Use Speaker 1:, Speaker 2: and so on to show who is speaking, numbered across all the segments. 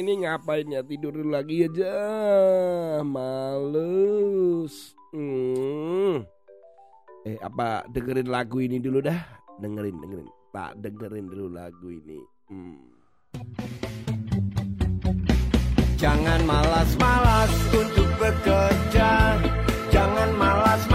Speaker 1: ini ngapain ya? Tidur lagi aja Males. Hmm. Eh apa dengerin lagu ini dulu dah? Dengerin dengerin. Tak dengerin dulu lagu ini. Hmm.
Speaker 2: Jangan malas-malas untuk bekerja. Jangan malas-malas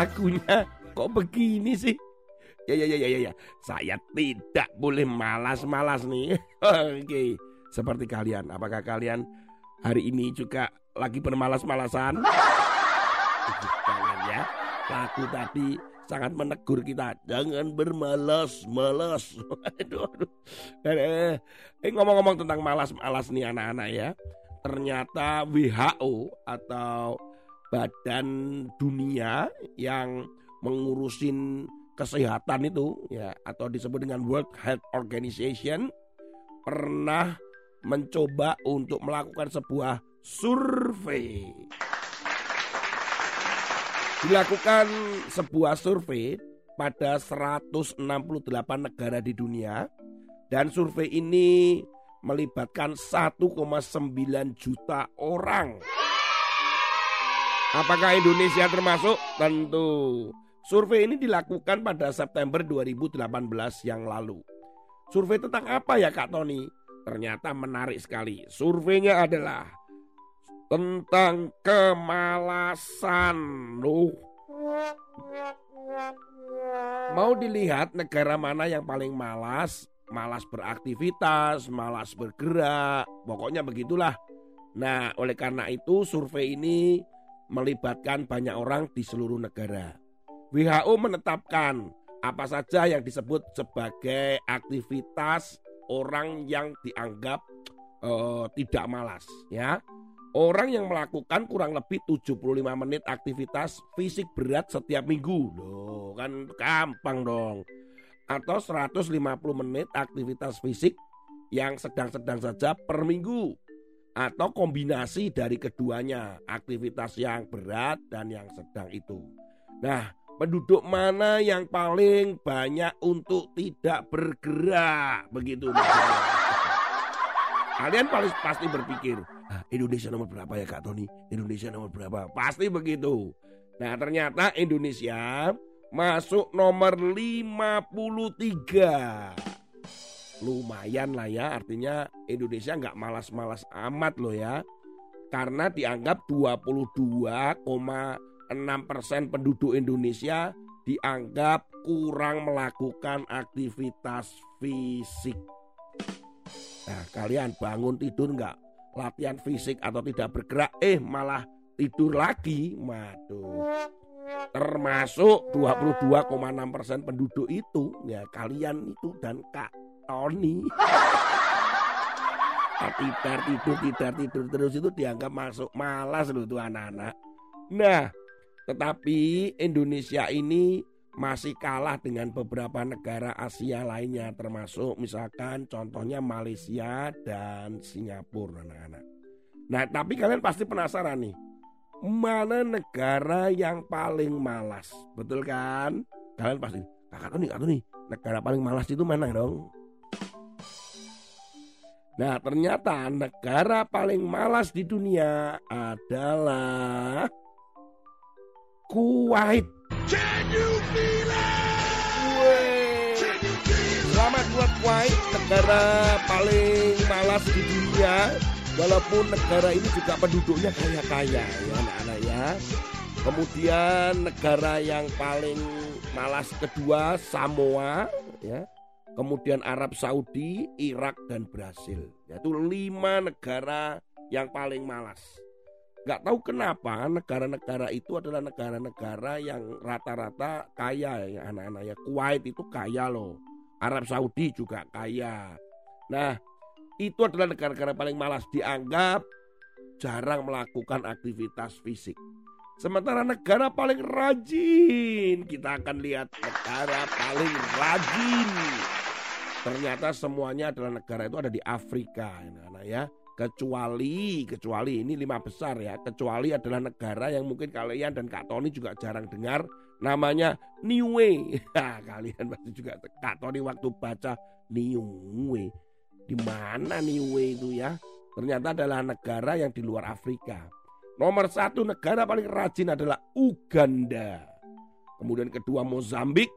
Speaker 1: Lagunya. Kok begini sih? Ya ya ya ya ya, ya. Saya tidak boleh malas-malas nih. Oke. Seperti kalian Apakah kalian hari ini juga lagi bermalas-malasan? Jangan ya. Lagu tadi sangat menegur kita. Jangan bermalas-malas. Aduh, aduh. Eh, eh, ngomong-ngomong tentang malas-malas nih anak-anak ya. Ternyata WHO atau Badan Dunia yang mengurusin kesehatan itu ya atau disebut dengan World Health Organization pernah mencoba untuk melakukan sebuah survei. Dilakukan sebuah survei pada 168 negara di dunia dan survei ini melibatkan 1,9 juta orang. Apakah Indonesia termasuk? Tentu. Survei ini dilakukan pada September 2018 yang lalu. Survei tentang apa ya Kak Tony? Ternyata menarik sekali. Surveinya adalah tentang kemalasan. Loh. Mau dilihat negara mana yang paling malas? Malas beraktivitas, malas bergerak, pokoknya begitulah. Nah, oleh karena itu survei ini melibatkan banyak orang di seluruh negara. WHO menetapkan apa saja yang disebut sebagai aktivitas orang yang dianggap uh, tidak malas ya. Orang yang melakukan kurang lebih 75 menit aktivitas fisik berat setiap minggu. Loh, kan gampang dong. Atau 150 menit aktivitas fisik yang sedang-sedang saja per minggu. Atau kombinasi dari keduanya, aktivitas yang berat dan yang sedang itu. Nah, penduduk mana yang paling banyak untuk tidak bergerak begitu. Kalian paling pasti berpikir, ah, Indonesia nomor berapa ya Kak Tony? Indonesia nomor berapa? Pasti begitu. Nah ternyata Indonesia masuk nomor 53. Lumayan lah ya, artinya Indonesia nggak malas-malas amat loh ya. Karena dianggap 22,6 persen penduduk Indonesia dianggap kurang melakukan aktivitas fisik. Nah, kalian bangun tidur nggak latihan fisik atau tidak bergerak, eh malah tidur lagi, waduh. Termasuk 22,6 persen penduduk itu, ya kalian itu dan Kak Tony. Tidur tidur tidur tidur terus itu dianggap masuk malas loh itu anak-anak. Nah, tetapi Indonesia ini masih kalah dengan beberapa negara Asia lainnya termasuk misalkan contohnya Malaysia dan Singapura anak-anak. Nah tapi kalian pasti penasaran nih mana negara yang paling malas betul kan? Kalian pasti kakak tuh nih kakak nih negara paling malas itu mana dong? Nah ternyata negara paling malas di dunia adalah Kuwait. Selamat buat Kuwait, negara paling malas di dunia. Walaupun negara ini juga penduduknya kaya-kaya ya anak-anak ya. Kemudian negara yang paling malas kedua Samoa ya. Kemudian Arab Saudi, Irak dan Brasil. Yaitu lima negara yang paling malas. Gak tahu kenapa negara-negara itu adalah negara-negara yang rata-rata kaya ya anak-anak ya. Kuwait itu kaya loh. Arab Saudi juga kaya. Nah itu adalah negara-negara paling malas dianggap jarang melakukan aktivitas fisik. Sementara negara paling rajin, kita akan lihat negara paling rajin. Ternyata semuanya adalah negara itu ada di Afrika, anak-anak ya. Kecuali, kecuali ini lima besar ya. Kecuali adalah negara yang mungkin kalian dan Kak Tony juga jarang dengar. Namanya Niue. Kalian pasti juga Kak Tony waktu baca Niue. Di mana Niue itu ya? Ternyata adalah negara yang di luar Afrika. Nomor satu negara paling rajin adalah Uganda. Kemudian kedua Mozambik.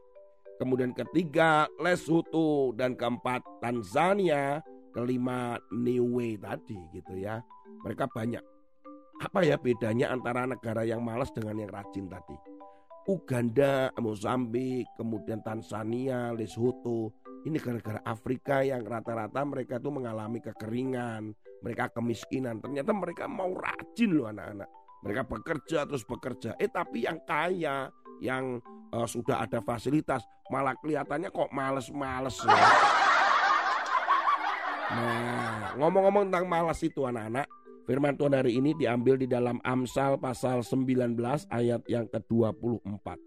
Speaker 1: Kemudian ketiga Lesotho. Dan keempat Tanzania. Kelima Niue tadi gitu ya. Mereka banyak. Apa ya bedanya antara negara yang malas dengan yang rajin tadi? Uganda, Mozambik, kemudian Tanzania, Lesotho. Ini negara-negara Afrika yang rata-rata mereka itu mengalami kekeringan, mereka kemiskinan. Ternyata mereka mau rajin loh anak-anak. Mereka bekerja terus bekerja. Eh tapi yang kaya, yang uh, sudah ada fasilitas, malah kelihatannya kok males-males ya. Nah, ngomong-ngomong tentang malas itu anak-anak, firman Tuhan hari ini diambil di dalam Amsal pasal 19 ayat yang ke-24.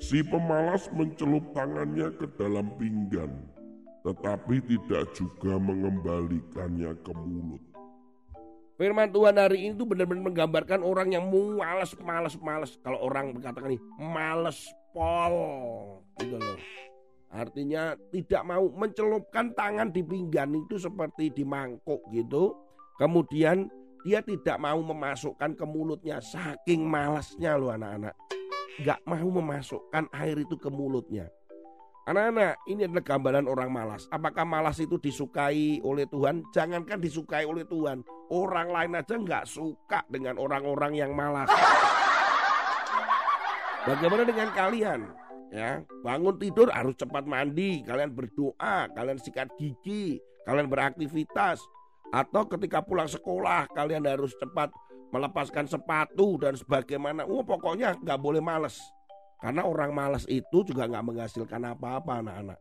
Speaker 3: Si pemalas mencelup tangannya ke dalam pinggan, tetapi tidak juga mengembalikannya ke mulut.
Speaker 1: Firman Tuhan hari ini itu benar-benar menggambarkan orang yang malas, malas, malas. Kalau orang berkata nih, malas pol, gitu loh. Artinya tidak mau mencelupkan tangan di pinggan itu seperti di mangkuk gitu. Kemudian dia tidak mau memasukkan ke mulutnya saking malasnya loh anak-anak. Gak mau memasukkan air itu ke mulutnya. Anak-anak, ini adalah gambaran orang malas. Apakah malas itu disukai oleh Tuhan? Jangankan disukai oleh Tuhan, orang lain aja nggak suka dengan orang-orang yang malas. Bagaimana dengan kalian? Ya, bangun tidur harus cepat mandi, kalian berdoa, kalian sikat gigi, kalian beraktivitas, atau ketika pulang sekolah kalian harus cepat melepaskan sepatu dan sebagaimana. Oh, pokoknya nggak boleh males. Karena orang malas itu juga nggak menghasilkan apa-apa anak-anak.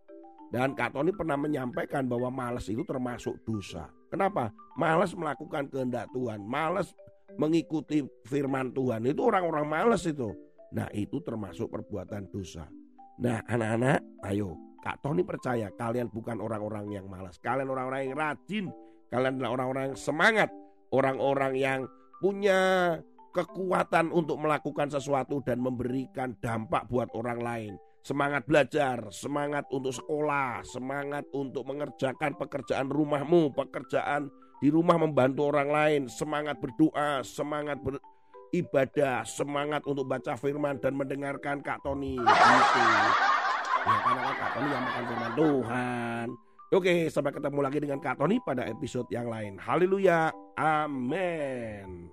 Speaker 1: Dan Kak Tony pernah menyampaikan bahwa malas itu termasuk dosa. Kenapa? Malas melakukan kehendak Tuhan. Malas mengikuti firman Tuhan. Itu orang-orang malas itu. Nah itu termasuk perbuatan dosa. Nah anak-anak ayo Kak Tony percaya kalian bukan orang-orang yang malas. Kalian orang-orang yang rajin. Kalian adalah orang-orang yang semangat. Orang-orang yang punya kekuatan untuk melakukan sesuatu dan memberikan dampak buat orang lain. Semangat belajar, semangat untuk sekolah, semangat untuk mengerjakan pekerjaan rumahmu, pekerjaan di rumah membantu orang lain, semangat berdoa, semangat beribadah, semangat untuk baca firman dan mendengarkan Kak Tony. Gitu. Ya, karena kan Kak Tony yang makan firman Tuhan. Oke, sampai ketemu lagi dengan Kak Tony pada episode yang lain. Haleluya. Amin.